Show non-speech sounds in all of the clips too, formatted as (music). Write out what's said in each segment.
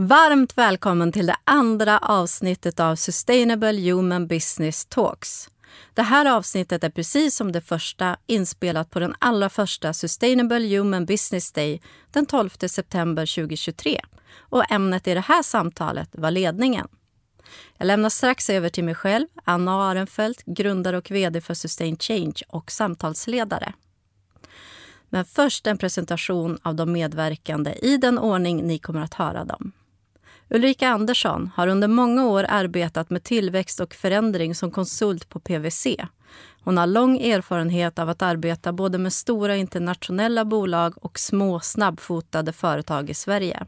Varmt välkommen till det andra avsnittet av Sustainable Human Business Talks. Det här avsnittet är precis som det första inspelat på den allra första Sustainable Human Business Day den 12 september 2023. Och ämnet i det här samtalet var ledningen. Jag lämnar strax över till mig själv, Anna Arenfeldt, grundare och vd för Sustain Change och samtalsledare. Men först en presentation av de medverkande i den ordning ni kommer att höra dem. Ulrika Andersson har under många år arbetat med tillväxt och förändring som konsult på PWC. Hon har lång erfarenhet av att arbeta både med stora internationella bolag och små snabbfotade företag i Sverige.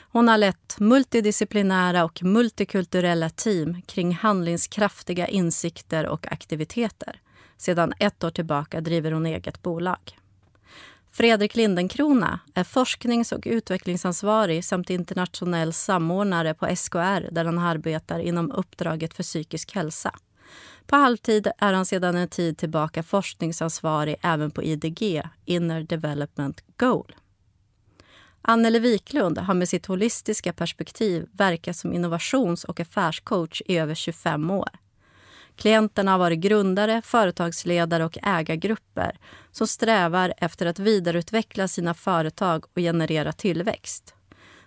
Hon har lett multidisciplinära och multikulturella team kring handlingskraftiga insikter och aktiviteter. Sedan ett år tillbaka driver hon eget bolag. Fredrik Lindenkrona är forsknings och utvecklingsansvarig samt internationell samordnare på SKR där han arbetar inom uppdraget för psykisk hälsa. På halvtid är han sedan en tid tillbaka forskningsansvarig även på IDG, Inner Development Goal. Anneli Wiklund har med sitt holistiska perspektiv verkat som innovations och affärscoach i över 25 år. Klienterna har varit grundare, företagsledare och ägargrupper som strävar efter att vidareutveckla sina företag och generera tillväxt.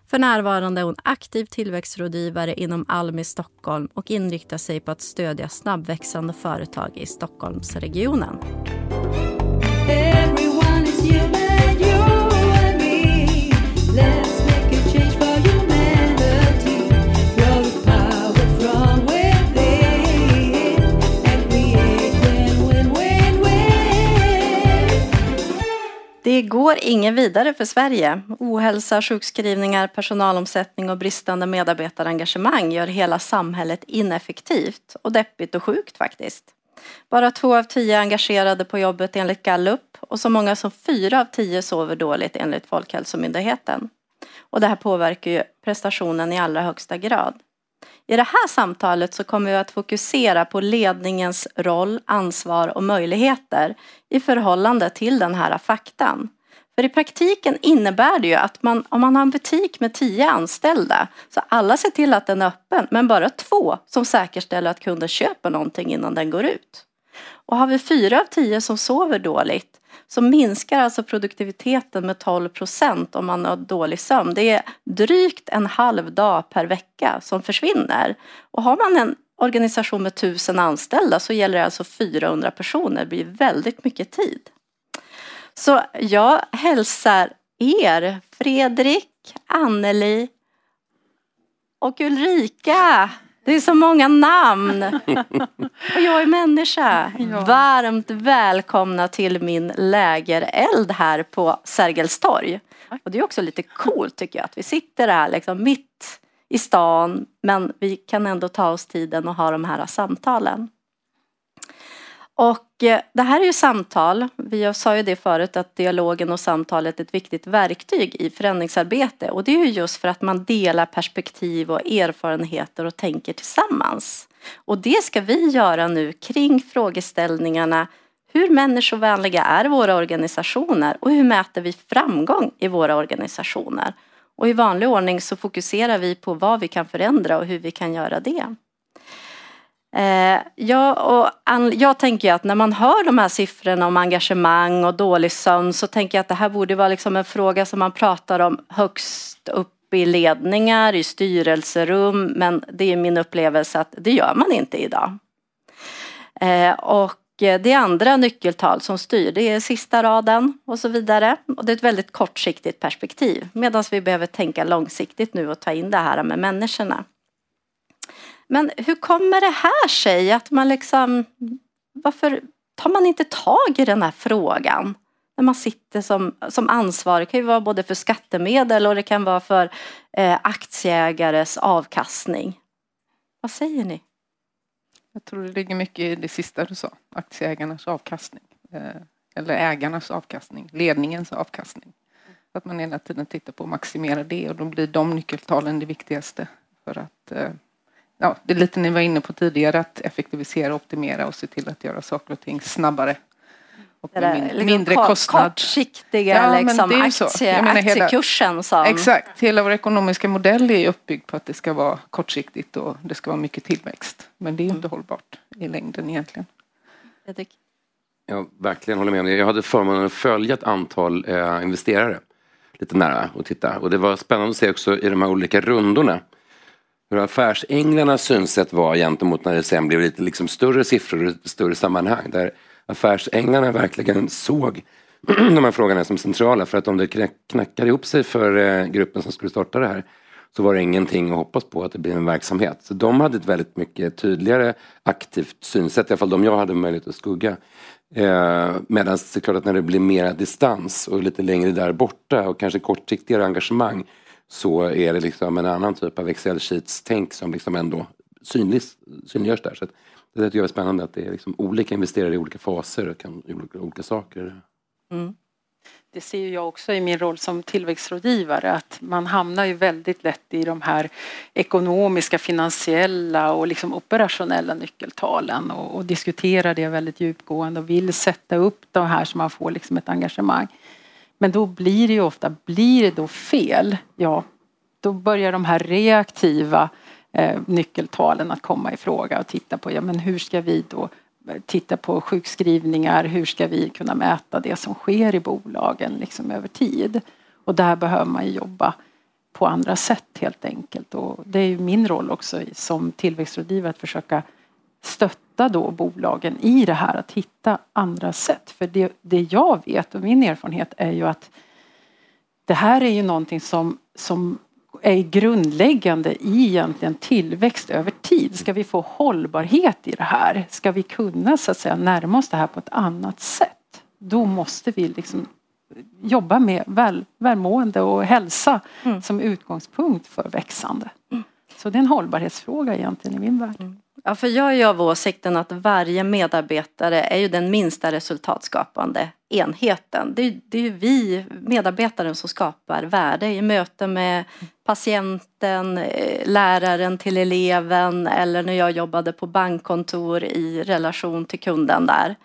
För närvarande är hon aktiv tillväxtrådgivare inom Almi Stockholm och inriktar sig på att stödja snabbväxande företag i Stockholmsregionen. Går ingen vidare för Sverige. Ohälsa, sjukskrivningar, personalomsättning och bristande medarbetarengagemang gör hela samhället ineffektivt och deppigt och sjukt faktiskt. Bara två av tio är engagerade på jobbet enligt Gallup och så många som fyra av tio sover dåligt enligt Folkhälsomyndigheten. Och det här påverkar ju prestationen i allra högsta grad. I det här samtalet så kommer vi att fokusera på ledningens roll, ansvar och möjligheter i förhållande till den här faktan. För i praktiken innebär det ju att man, om man har en butik med tio anställda så alla ser till att den är öppen men bara två som säkerställer att kunden köper någonting innan den går ut. Och har vi fyra av tio som sover dåligt så minskar alltså produktiviteten med 12 procent om man har dålig sömn. Det är drygt en halv dag per vecka som försvinner. Och har man en organisation med tusen anställda så gäller det alltså 400 personer. Det blir väldigt mycket tid. Så jag hälsar er, Fredrik, Anneli och Ulrika det är så många namn. (laughs) Och jag är människa. Ja. Varmt välkomna till min lägereld här på Sergels torg. Och det är också lite coolt tycker jag att vi sitter här liksom mitt i stan men vi kan ändå ta oss tiden och ha de här samtalen. Och Eh, det här är ju samtal. Vi sa ju det förut att dialogen och samtalet är ett viktigt verktyg i förändringsarbete. Och det är ju just för att man delar perspektiv och erfarenheter och tänker tillsammans. Och det ska vi göra nu kring frågeställningarna hur människovänliga är våra organisationer och hur mäter vi framgång i våra organisationer? Och i vanlig ordning så fokuserar vi på vad vi kan förändra och hur vi kan göra det. Eh, ja, och jag tänker att när man hör de här siffrorna om engagemang och dålig sömn så tänker jag att det här borde vara liksom en fråga som man pratar om högst upp i ledningar, i styrelserum, men det är min upplevelse att det gör man inte idag. Eh, och eh, det är andra nyckeltal som styr, det är sista raden och så vidare. Och det är ett väldigt kortsiktigt perspektiv medan vi behöver tänka långsiktigt nu och ta in det här med människorna. Men hur kommer det här sig att man liksom, varför tar man inte tag i den här frågan? När man sitter som, som ansvarig, det kan ju vara både för skattemedel och det kan vara för eh, aktieägares avkastning. Vad säger ni? Jag tror det ligger mycket i det sista du sa, aktieägarnas avkastning. Eh, eller ägarnas avkastning, ledningens avkastning. Att man hela tiden tittar på att maximera det och då blir de nyckeltalen det viktigaste för att eh, ja, det är lite ni var inne på tidigare, att effektivisera, optimera och se till att göra saker och ting snabbare och med min, liksom mindre kort, kostnad. Kortsiktiga ja, liksom, aktie, aktiekursen hela, som... Exakt, hela vår ekonomiska modell är uppbyggd på att det ska vara kortsiktigt och det ska vara mycket tillväxt. Men det är inte mm. hållbart i längden egentligen. Jag verkligen håller med om det. Jag hade förmånen att följa ett antal eh, investerare lite nära och titta. Och det var spännande att se också i de här olika rundorna hur affärsänglarnas synsätt var gentemot när det sen blev lite liksom större siffror och större sammanhang. Där affärsänglarna verkligen såg (clears throat) de här frågorna som centrala för att om det knackade ihop sig för eh, gruppen som skulle starta det här så var det ingenting att hoppas på att det blir en verksamhet. Så de hade ett väldigt mycket tydligare aktivt synsätt, i alla fall de jag hade möjlighet att skugga. Eh, Medan det är klart att när det blir mer distans och lite längre där borta och kanske kortsiktigare engagemang så är det liksom en annan typ av Excel sheets-tänk som liksom ändå synliggörs där. Så det tycker jag är spännande att det är liksom olika investerare i olika faser och kan olika, olika saker. Mm. Det ser ju jag också i min roll som tillväxtrådgivare att man hamnar ju väldigt lätt i de här ekonomiska, finansiella och liksom operationella nyckeltalen och, och diskuterar det väldigt djupgående och vill sätta upp de här så man får liksom ett engagemang. Men då blir det ju ofta, blir det då fel, ja då börjar de här reaktiva eh, nyckeltalen att komma i fråga och titta på, ja men hur ska vi då eh, titta på sjukskrivningar, hur ska vi kunna mäta det som sker i bolagen liksom över tid? Och där behöver man ju jobba på andra sätt helt enkelt. Och det är ju min roll också som tillväxtrådgivare att försöka stötta då bolagen i det här att hitta andra sätt. För det, det jag vet och min erfarenhet är ju att det här är ju någonting som, som är grundläggande i egentligen tillväxt över tid. Ska vi få hållbarhet i det här, ska vi kunna så att säga närma oss det här på ett annat sätt, då måste vi liksom jobba med väl, välmående och hälsa mm. som utgångspunkt för växande. Mm. Så det är en hållbarhetsfråga egentligen i min värld. Mm. Ja, för jag är ju av åsikten att varje medarbetare är ju den minsta resultatskapande enheten. Det är, det är ju vi medarbetaren som skapar värde i möte med patienten, eh, läraren till eleven eller när jag jobbade på bankkontor i relation till kunden där.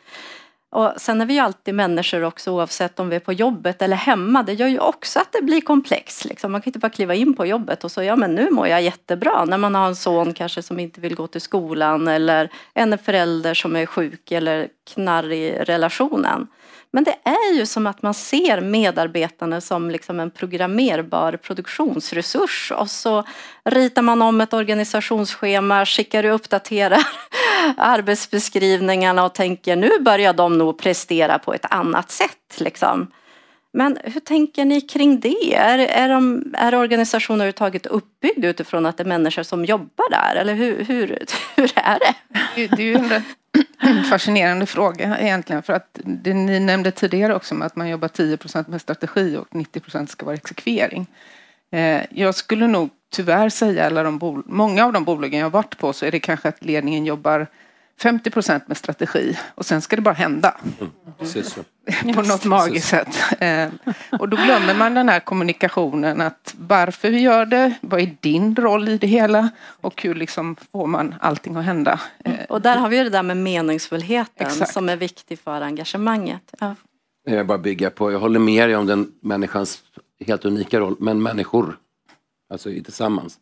Och sen är vi ju alltid människor också oavsett om vi är på jobbet eller hemma. Det gör ju också att det blir komplext. Liksom. Man kan inte bara kliva in på jobbet och så ja men nu mår jag jättebra. När man har en son kanske som inte vill gå till skolan eller en förälder som är sjuk eller knarr i relationen. Men det är ju som att man ser medarbetarna som liksom en programmerbar produktionsresurs och så ritar man om ett organisationsschema, skickar och uppdaterar (laughs) arbetsbeskrivningarna och tänker nu börjar de nog prestera på ett annat sätt. Liksom. Men hur tänker ni kring det? Är, är, de, är organisationen överhuvudtaget uppbyggd utifrån att det är människor som jobbar där? Eller hur, hur, (laughs) hur är det? Det är ju en fascinerande fråga egentligen. För att det ni nämnde tidigare också med att man jobbar 10% med strategi och 90% ska vara exekvering. Eh, jag skulle nog tyvärr säga, alla de många av de bolagen jag har varit på så är det kanske att ledningen jobbar 50 procent med strategi och sen ska det bara hända. Mm. (laughs) På något magiskt sätt. Eh, och då glömmer man den här kommunikationen att varför vi gör det, vad är din roll i det hela och hur liksom får man allting att hända. Eh, och där har vi det där med meningsfullheten Exakt. som är viktig för engagemanget. Ja. Jag bara bygga på, jag håller med dig om den människans helt unika roll, men människor, alltså tillsammans.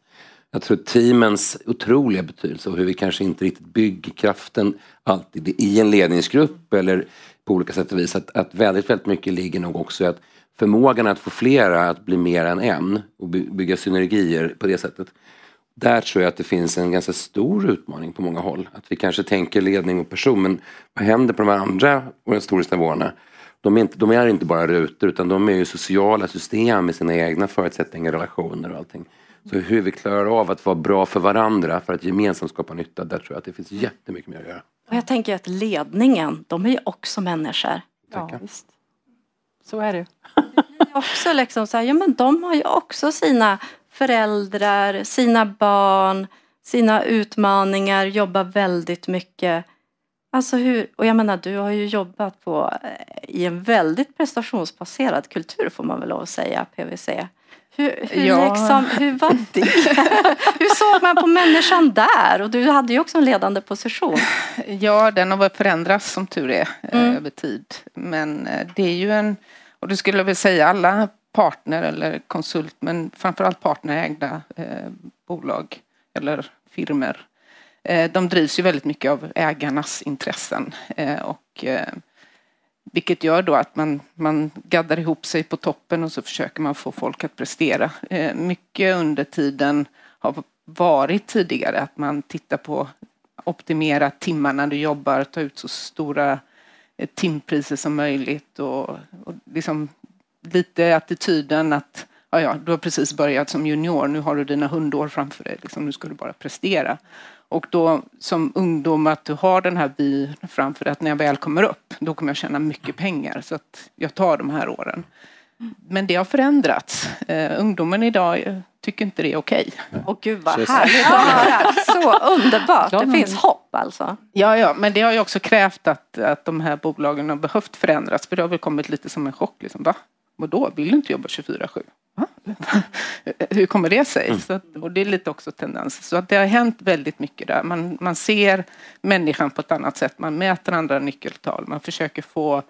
Jag tror teamens otroliga betydelse och hur vi kanske inte riktigt bygger kraften alltid i en ledningsgrupp eller på olika sätt och vis. Att, att väldigt, väldigt mycket ligger nog också i att förmågan att få flera att bli mer än en och bygga synergier på det sättet. Där tror jag att det finns en ganska stor utmaning på många håll. Att vi kanske tänker ledning och person men vad händer på de andra organisatoriska nivåerna? De är, inte, de är inte bara rutor utan de är ju sociala system med sina egna förutsättningar, relationer och allting. Så hur vi klarar av att vara bra för varandra för att gemensamt skapa nytta, där tror jag att det finns jättemycket mer att göra. Och jag tänker att ledningen, de är ju också människor. Ja, visst. Så är det. också liksom så här, ja men de har ju också sina föräldrar, sina barn, sina utmaningar, jobbar väldigt mycket. Alltså hur, och jag menar du har ju jobbat på, eh, i en väldigt prestationsbaserad kultur får man väl lov att säga, PVC. Hur, hur, ja. liksom, hur var (laughs) det? hur såg man på människan där? Och du hade ju också en ledande position. Ja, den har förändrats som tur är mm. över tid. Men det är ju en, och det skulle jag vilja säga alla partner eller konsult men framförallt partnerägda eh, bolag eller firmer. Eh, de drivs ju väldigt mycket av ägarnas intressen eh, och eh, vilket gör då att man, man gaddar ihop sig på toppen och så försöker man få folk att prestera. Eh, mycket under tiden har varit tidigare att man tittar på optimera timmarna du jobbar, ta ut så stora eh, timpriser som möjligt och, och liksom lite attityden att ja, ja, du har precis börjat som junior, nu har du dina hundår framför dig, liksom, nu ska du bara prestera. Och då som ungdom att du har den här vyn framför dig att när jag väl kommer upp, då kommer jag tjäna mycket pengar så att jag tar de här åren. Men det har förändrats. Uh, ungdomen idag tycker inte det är okej. Okay. Och gud vad härligt att höra. Så underbart. Det finns hopp alltså. Ja, ja, men det har ju också krävt att, att de här bolagen har behövt förändras. För det har väl kommit lite som en chock. Liksom. Va? Vadå, vill du inte jobba 24-7? (laughs) Hur kommer det sig? Mm. Så att, och det är lite också tendens. Så att det har hänt väldigt mycket där. Man, man ser människan på ett annat sätt. Man mäter andra nyckeltal. Man försöker få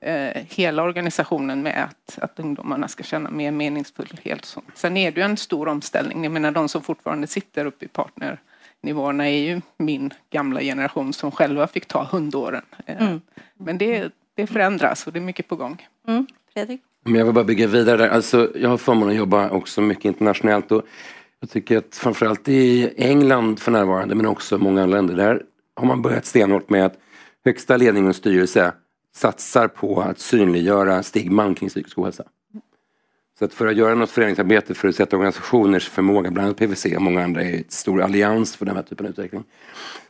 eh, hela organisationen med att, att ungdomarna ska känna mer meningsfullhet. Så. Sen är det ju en stor omställning. Jag menar de som fortfarande sitter uppe i partnernivåerna är ju min gamla generation som själva fick ta hundåren. Eh, mm. Men det, det förändras och det är mycket på gång. Mm. Fredrik? Men jag vill bara bygga vidare där. Alltså, jag har förmånen att jobba också mycket internationellt och jag tycker att framförallt i England för närvarande men också många andra länder där har man börjat stenhårt med att högsta ledning och styrelse satsar på att synliggöra stigman kring psykisk ohälsa. Så att för att göra något föreningsarbete för att sätta organisationers förmåga, bland annat PVC och många andra är ett stor allians för den här typen av utveckling.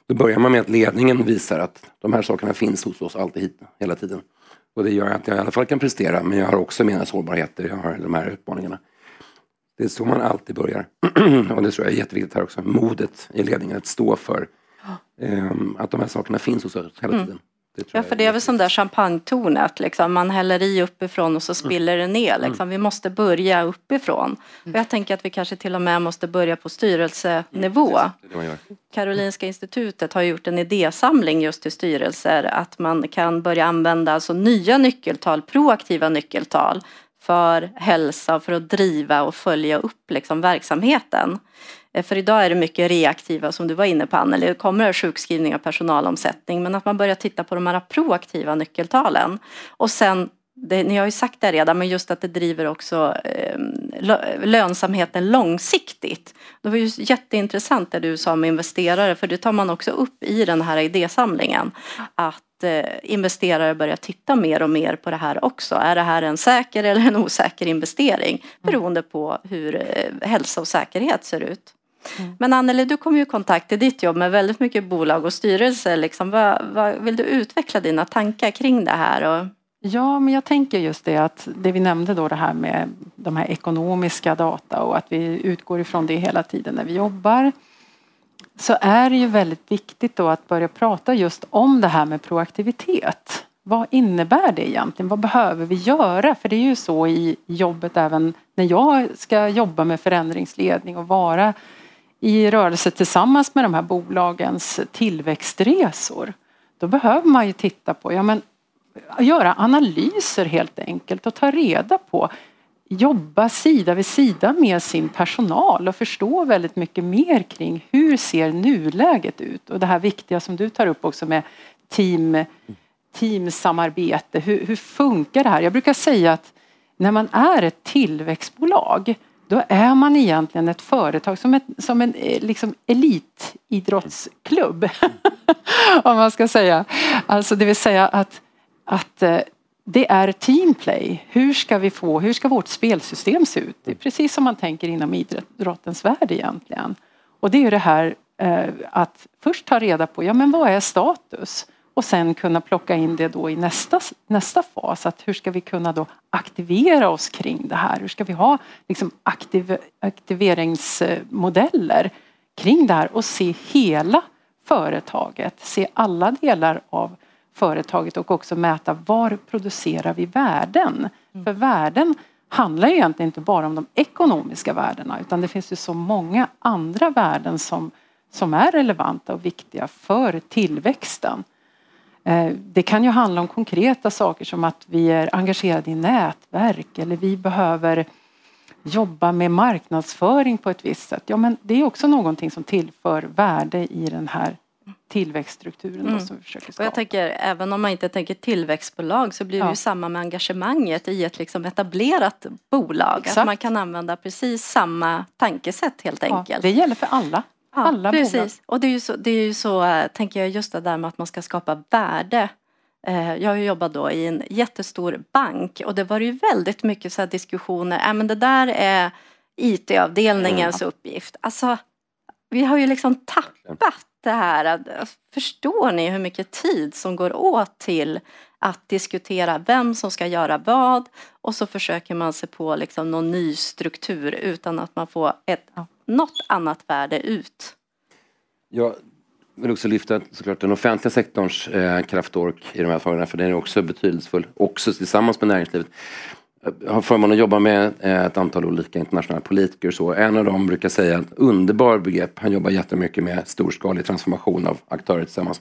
Då börjar man med att ledningen visar att de här sakerna finns hos oss alltid, hela tiden. Och det gör att jag i alla fall kan prestera men jag har också mina sårbarheter, jag har de här utmaningarna. Det är så man alltid börjar. (clears throat) och det tror jag är jätteviktigt här också. Modet i ledningen, att stå för um, att de här sakerna finns hos oss hela mm. tiden. Mm. Ja, för det är väl som där champagnetornet, liksom. man häller i uppifrån och så mm. spiller mm. det ner. Liksom. Vi måste börja uppifrån. Mm. Och jag tänker att vi kanske till och med måste börja på styrelsenivå. Mm, Karolinska institutet har gjort en idésamling just till styrelser att man kan börja använda alltså nya nyckeltal, proaktiva nyckeltal för hälsa och för att driva och följa upp liksom verksamheten. Eh, för idag är det mycket reaktiva som du var inne på Anneli, det kommer sjukskrivning och personalomsättning men att man börjar titta på de här proaktiva nyckeltalen och sen det, ni har ju sagt det redan, men just att det driver också eh, lönsamheten långsiktigt. Det var ju jätteintressant det du sa med investerare, för det tar man också upp i den här idésamlingen. Att eh, investerare börjar titta mer och mer på det här också. Är det här en säker eller en osäker investering? Beroende på hur eh, hälsa och säkerhet ser ut. Mm. Men Anneli, du kom ju i kontakt i ditt jobb med väldigt mycket bolag och styrelser. Liksom. Vad, vad, vill du utveckla dina tankar kring det här? Och... Ja, men jag tänker just det att det vi nämnde då det här med de här ekonomiska data och att vi utgår ifrån det hela tiden när vi jobbar. Så är det ju väldigt viktigt då att börja prata just om det här med proaktivitet. Vad innebär det egentligen? Vad behöver vi göra? För det är ju så i jobbet även när jag ska jobba med förändringsledning och vara i rörelse tillsammans med de här bolagens tillväxtresor. Då behöver man ju titta på, ja men göra analyser helt enkelt och ta reda på jobba sida vid sida med sin personal och förstå väldigt mycket mer kring hur ser nuläget ut och det här viktiga som du tar upp också med team, teamsamarbete. Hur, hur funkar det här? Jag brukar säga att när man är ett tillväxtbolag då är man egentligen ett företag som, ett, som en eh, liksom elitidrottsklubb. (laughs) Om man ska säga. Alltså det vill säga att, att eh, det är teamplay. Hur ska vi få, hur ska vårt spelsystem se ut? Det är precis som man tänker inom idrottens värld egentligen. Och det är ju det här eh, att först ta reda på, ja men vad är status? Och sen kunna plocka in det då i nästa, nästa fas. Att hur ska vi kunna då aktivera oss kring det här? Hur ska vi ha liksom aktiv, aktiveringsmodeller kring det här och se hela företaget, se alla delar av företaget och också mäta var producerar vi värden? Mm. För värden handlar egentligen inte bara om de ekonomiska värdena utan det finns ju så många andra värden som, som är relevanta och viktiga för tillväxten. Eh, det kan ju handla om konkreta saker som att vi är engagerade i nätverk eller vi behöver jobba med marknadsföring på ett visst sätt. Ja, men det är också någonting som tillför värde i den här tillväxtstrukturen mm. som vi försöker skapa. Och jag tänker, även om man inte tänker tillväxtbolag så blir det ja. ju samma med engagemanget i ett liksom etablerat bolag. Exakt. Att man kan använda precis samma tankesätt helt enkelt. Ja, det gäller för alla. Ja, alla precis. Bolag. Och det är, ju så, det är ju så, eh, tänker jag, just det där med att man ska skapa värde eh, jag har jobbat då i en jättestor bank och det var ju väldigt mycket så diskussioner. Äh, men det där är IT-avdelningens mm. uppgift. Alltså, vi har ju liksom tappat det här. Förstår ni hur mycket tid som går åt till att diskutera vem som ska göra vad och så försöker man sig på liksom någon ny struktur utan att man får ett, något annat värde ut. Jag vill också lyfta såklart den offentliga sektorns eh, kraftork i de här frågorna för den är också betydelsefull, också tillsammans med näringslivet. Jag har förmånen att jobba med eh, ett antal olika internationella politiker. Så en av dem brukar säga ett underbar begrepp. Han jobbar jättemycket med storskalig transformation av aktörer tillsammans.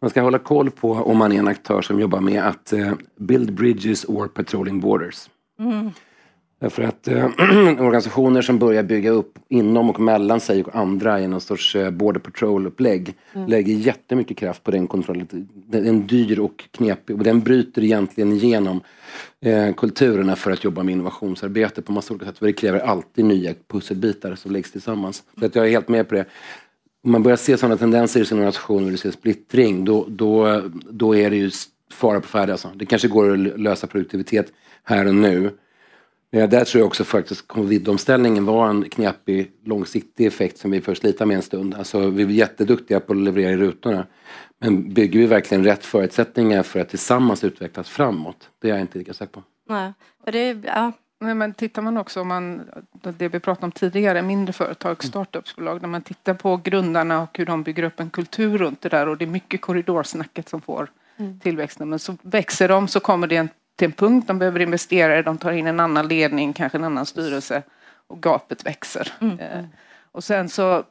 Man ska hålla koll på om man är en aktör som jobbar med att uh, build bridges or patrolling borders. Mm. Därför att eh, (clears throat) organisationer som börjar bygga upp inom och mellan sig och andra i någon sorts eh, border patrol-upplägg mm. lägger jättemycket kraft på den kontrollen. Den är dyr och knepig och den bryter egentligen igenom eh, kulturerna för att jobba med innovationsarbete på massa olika sätt. För det kräver alltid nya pusselbitar som läggs tillsammans. Så att jag är helt med på det. Om man börjar se sådana tendenser i sin organisation och du ser splittring då, då, då är det ju fara på färde. Alltså. Det kanske går att lösa produktivitet här och nu Eh, där tror jag också faktiskt covidomställningen var en knepig långsiktig effekt som vi får slita med en stund. Alltså, vi är jätteduktiga på att leverera i rutorna. Men bygger vi verkligen rätt förutsättningar för att tillsammans utvecklas framåt? Det är jag inte lika säker på. Nej, det, ja. Nej, men tittar man också om man, det vi pratade om tidigare, mindre företag, startupsbolag, när man tittar på grundarna och hur de bygger upp en kultur runt det där och det är mycket korridorsnacket som får mm. tillväxten. Men så växer de så kommer det en till en punkt, de behöver investerare, de tar in en annan ledning, kanske en annan styrelse och gapet växer. Mm. Eh, och sen så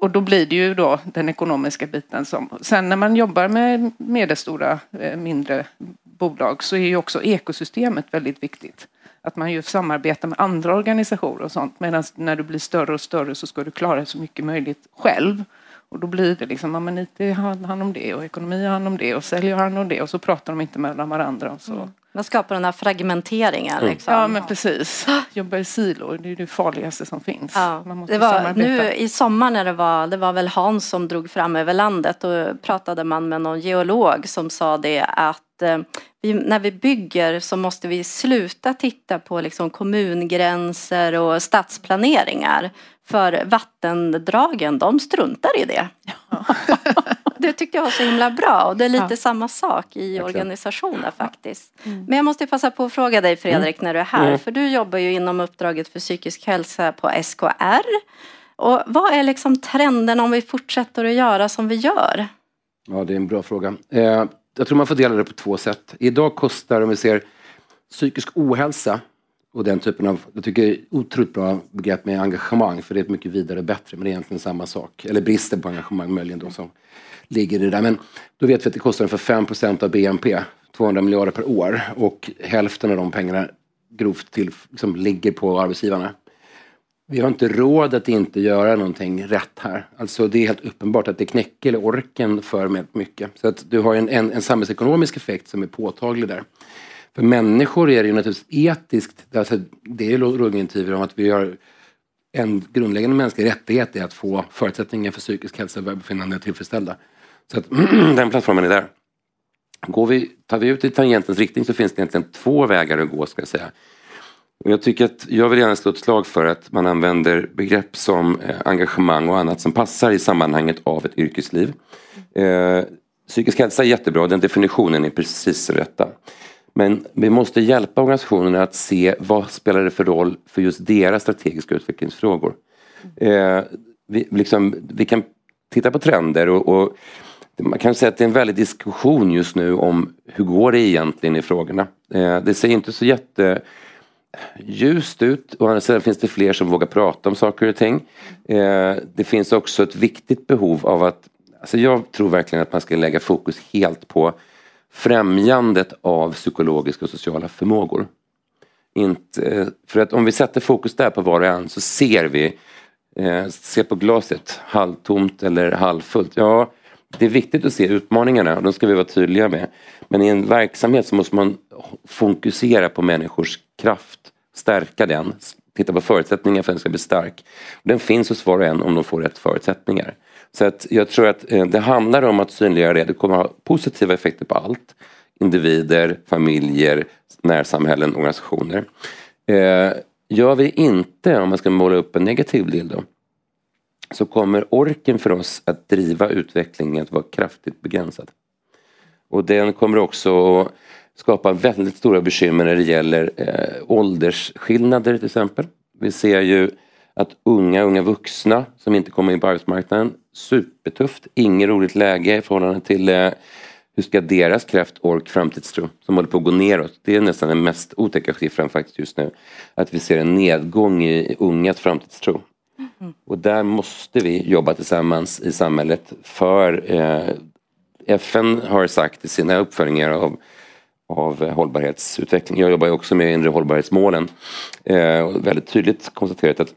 och då blir det ju då den ekonomiska biten som... Sen när man jobbar med medelstora, eh, mindre bolag så är ju också ekosystemet väldigt viktigt. Att man ju samarbetar med andra organisationer och sånt. Medan när du blir större och större så ska du klara så mycket möjligt själv. Och då blir det liksom, ja men IT har hand om det och ekonomi har hand om det och sälj har hand om det och så pratar de inte med varandra. Och så. Mm. Man skapar den här fragmenteringen. Mm. Liksom. Ja men precis. Jobba i silor, det är det farligaste som finns. Ja. Man måste det var, samarbeta. Nu i sommar när det var, det var väl Hans som drog fram över landet och pratade man med någon geolog som sa det att eh, vi, när vi bygger så måste vi sluta titta på liksom kommungränser och stadsplaneringar. För vattendragen, de struntar i det. Ja. (laughs) det tyckte jag var så himla bra och det är lite ja. samma sak i organisationer faktiskt. Mm. Men jag måste passa på att fråga dig Fredrik mm. när du är här, mm. för du jobbar ju inom uppdraget för psykisk hälsa på SKR. Och vad är liksom trenden om vi fortsätter att göra som vi gör? Ja, det är en bra fråga. Eh, jag tror man får dela det på två sätt. Idag kostar, om vi ser psykisk ohälsa och den typen av, jag tycker det är otroligt bra begrepp med engagemang för det är ett mycket vidare och bättre men det är egentligen samma sak. Eller bristen på engagemang möjligen då som ligger i det där. Men då vet vi att det kostar för 5 av BNP, 200 miljarder per år och hälften av de pengarna grovt till, liksom, ligger på arbetsgivarna. Vi har inte råd att inte göra någonting rätt här. Alltså det är helt uppenbart att det knäcker orken för med mycket. Så att du har en, en, en samhällsekonomisk effekt som är påtaglig där. För människor är det ju naturligtvis etiskt, alltså det är ingen tvivel om att vi har en grundläggande mänsklig rättighet är att få förutsättningar för psykisk hälsa och välbefinnande tillfredsställda. Så att (clears throat) den plattformen är där. Går vi, tar vi ut i tangentens riktning så finns det egentligen två vägar att gå ska jag säga. Och jag, tycker att, jag vill gärna slå ett slag för att man använder begrepp som eh, engagemang och annat som passar i sammanhanget av ett yrkesliv. Eh, psykisk hälsa är jättebra, den definitionen är precis rätta. Men vi måste hjälpa organisationerna att se vad spelar det för roll för just deras strategiska utvecklingsfrågor. Eh, vi, liksom, vi kan titta på trender och, och, man kan säga att det är en väldig diskussion just nu om hur går det egentligen i frågorna. Eh, det ser inte så jätte ljust ut. Å andra sidan finns det fler som vågar prata om saker och ting. Eh, det finns också ett viktigt behov av att, alltså jag tror verkligen att man ska lägga fokus helt på främjandet av psykologiska och sociala förmågor. Inte, eh, för att om vi sätter fokus där på var och en så ser vi, eh, se på glaset, halvtomt eller halvfullt. Ja, det är viktigt att se utmaningarna och de ska vi vara tydliga med. Men i en verksamhet så måste man fokusera på människors kraft, stärka den, titta på förutsättningar för att den ska bli stark. Den finns hos var och en om de får rätt förutsättningar. Så att jag tror att eh, det handlar om att synliggöra det. Det kommer att ha positiva effekter på allt. Individer, familjer, närsamhällen, organisationer. Eh, gör vi inte, om man ska måla upp en negativ bild då, så kommer orken för oss att driva utvecklingen att vara kraftigt begränsad. Och den kommer också att skapa väldigt stora bekymmer när det gäller eh, åldersskillnader till exempel. Vi ser ju att unga, unga vuxna som inte kommer in på arbetsmarknaden, supertufft, inget roligt läge i förhållande till eh, hur ska deras kraft, ork, framtidstro som håller på att gå neråt. Det är nästan den mest otäcka siffran faktiskt just nu. Att vi ser en nedgång i ungas framtidstro. Mm. Och där måste vi jobba tillsammans i samhället för eh, FN har sagt i sina uppföljningar av, av hållbarhetsutveckling, jag jobbar ju också med inre hållbarhetsmålen, eh, väldigt tydligt konstaterat att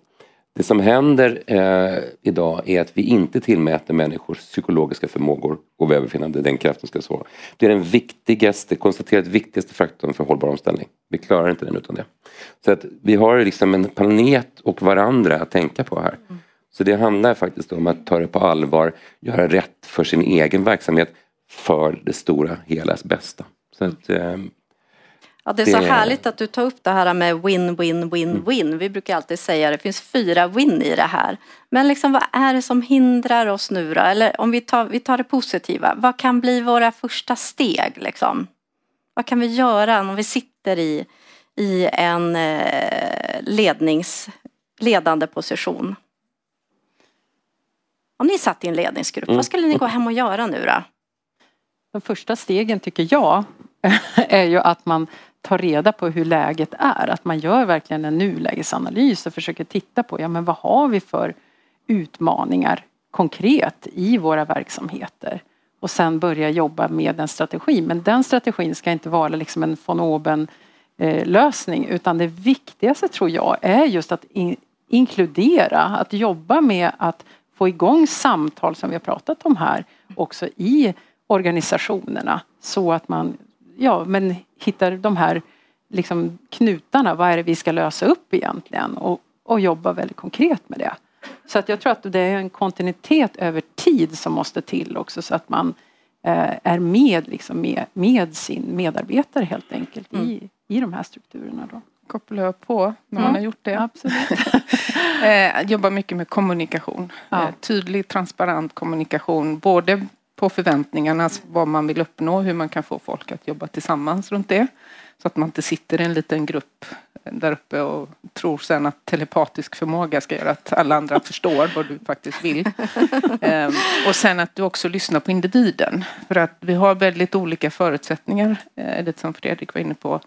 det som händer eh, idag är att vi inte tillmäter människors psykologiska förmågor och välbefinnande den kraften ska så. Det är den viktigaste, konstaterat viktigaste faktorn för hållbar omställning. Vi klarar inte den utan det. Så att vi har liksom en planet och varandra att tänka på här. Så det handlar faktiskt om att ta det på allvar, göra rätt för sin egen verksamhet för det stora helas bästa. Så att, eh, Ja, det är så härligt att du tar upp det här med win, win, win, mm. win. Vi brukar alltid säga att det finns fyra win i det här. Men liksom, vad är det som hindrar oss nu då? Eller om vi tar, vi tar det positiva, vad kan bli våra första steg liksom? Vad kan vi göra om vi sitter i, i en eh, lednings, ledande position? Om ni satt i en ledningsgrupp, mm. vad skulle ni gå hem och göra nu då? De första stegen tycker jag (laughs) är ju att man ta reda på hur läget är. Att man gör verkligen en nulägesanalys och försöker titta på ja, men vad har vi för utmaningar konkret i våra verksamheter. Och sen börja jobba med en strategi. Men den strategin ska inte vara liksom en von oben eh, lösning utan det viktigaste tror jag är just att in, inkludera, att jobba med att få igång samtal som vi har pratat om här också i organisationerna så att man ja, men hittar de här liksom, knutarna. Vad är det vi ska lösa upp egentligen? Och, och jobba väldigt konkret med det. Så att jag tror att det är en kontinuitet över tid som måste till också så att man eh, är med, liksom, med, med sin medarbetare helt enkelt mm. i, i de här strukturerna. Då. Kopplar jag på när man har gjort det. Absolut. (laughs) eh, jobbar mycket med kommunikation. Ja. Eh, tydlig, transparent kommunikation. Både på förväntningarna, vad man vill uppnå, hur man kan få folk att jobba tillsammans runt det. Så att man inte sitter i en liten grupp där uppe och tror sen att telepatisk förmåga ska göra att alla andra förstår vad du faktiskt vill. (laughs) Ehm, och sen att du också lyssnar på individen. För att vi har väldigt olika förutsättningar, eh, det som Fredrik var inne på.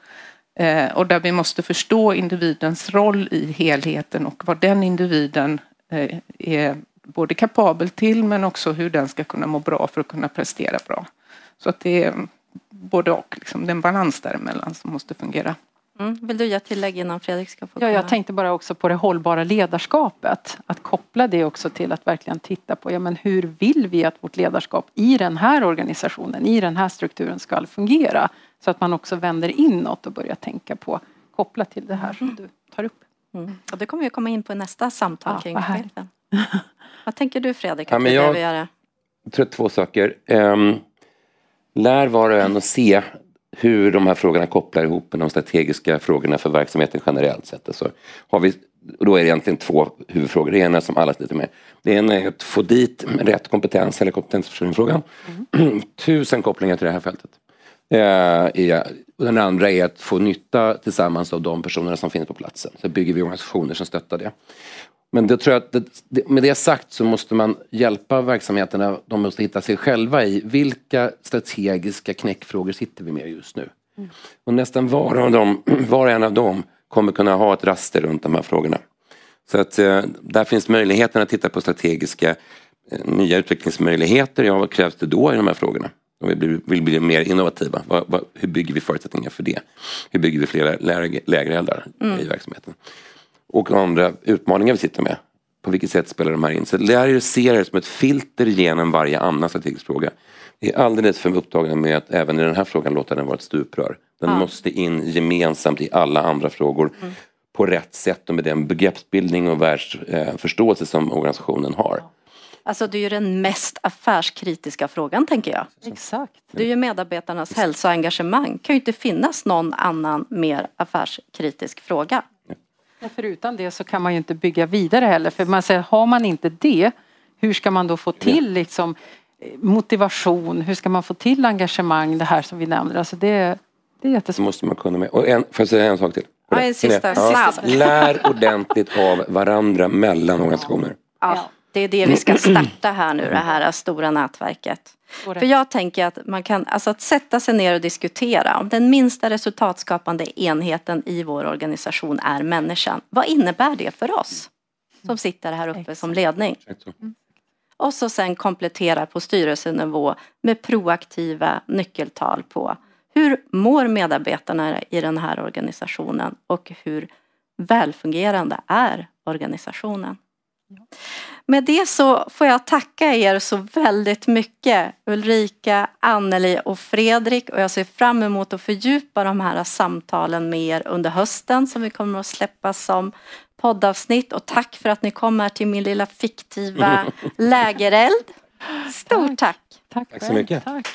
Eh, och där vi måste förstå individens roll i helheten och vad den individen eh, är både kapabel till men också hur den ska kunna må bra för att kunna prestera bra. Så att det är både och, liksom, det är en balans däremellan som måste fungera. Mm. Vill du göra tillägg innan Fredrik ska få? Ja, jag tänkte bara också på det hållbara ledarskapet. Att koppla det också till att verkligen titta på ja, men hur vill vi att vårt ledarskap i den här organisationen, i den här strukturen ska fungera. Så att man också vänder inåt och börjar tänka på kopplat till det här som mm. du tar upp. Mm. Och det kommer vi komma in på i nästa samtal ja, kring chefen. (laughs) Vad tänker du Fredrik ja, behöver göra? Jag tror två saker. Um, lär var och en att se hur de här frågorna kopplar ihop med de strategiska frågorna för verksamheten generellt sett. Alltså, har vi, då är det egentligen två huvudfrågor. Det ena som alla sliter med. Det ena är att få dit rätt kompetens eller kompetensförsörjningsfrågan. Mm. (clears throat) Tusen kopplingar till det här fältet. Eh, och den andra är att få nytta tillsammans av de personerna som finns på platsen. Så bygger vi organisationer som stöttar det. Men det tror jag att det, med det sagt så måste man hjälpa verksamheterna. De måste hitta sig själva i vilka strategiska knäckfrågor sitter vi med just nu. Mm. Och nästan var, av dem, (clears throat) var och en av dem kommer kunna ha ett raster runt de här frågorna. Så att eh, där finns möjligheten att titta på strategiska eh, nya utvecklingsmöjligheter. Ja, vad krävs det då i de här frågorna? Om vi vill, vill bli mer innovativa, vad, vad, hur bygger vi förutsättningar för det? Hur bygger vi fler lägre, lägereldar mm. i verksamheten? Och andra utmaningar vi sitter med. På vilket sätt spelar de här in? Så lär ser det som ett filter genom varje annan strategisk fråga. Vi är alldeles för upptagna med att även i den här frågan låta den vara ett stuprör. Den ja. måste in gemensamt i alla andra frågor mm. på rätt sätt och med den begreppsbildning och världsförståelse som organisationen har. Alltså det är ju den mest affärskritiska frågan tänker jag. Exakt. Det är ju medarbetarnas hälsa och engagemang. Det kan ju inte finnas någon annan mer affärskritisk fråga. Ja, förutom det så kan man ju inte bygga vidare heller för man säger har man inte det hur ska man då få till liksom, motivation, hur ska man få till engagemang, det här som vi nämnde. Alltså det, det är jättesvårt. måste man kunna med. Och en, får jag säga en sak till? Ja, en sista, ja. Lär ordentligt av varandra mellan organisationer. Ja. Det är det vi ska (clears throat) starta här nu, det här stora nätverket. För jag tänker att man kan, alltså att sätta sig ner och diskutera om den minsta resultatskapande enheten i vår organisation är människan. Vad innebär det för oss som sitter här uppe som ledning? Och så sen komplettera på styrelsenivå med proaktiva nyckeltal på hur mår medarbetarna i den här organisationen och hur välfungerande är organisationen? Med det så får jag tacka er så väldigt mycket Ulrika, Anneli och Fredrik och jag ser fram emot att fördjupa de här samtalen med er under hösten som vi kommer att släppa som poddavsnitt och tack för att ni kom här till min lilla fiktiva (laughs) lägereld. Stort tack! Tack, tack så mycket! Tack.